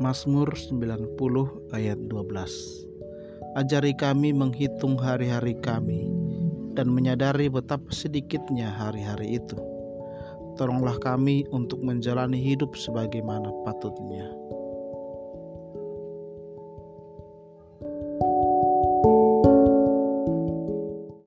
Mazmur 90 ayat 12 Ajari kami menghitung hari-hari kami dan menyadari betapa sedikitnya hari-hari itu. Tolonglah kami untuk menjalani hidup sebagaimana patutnya.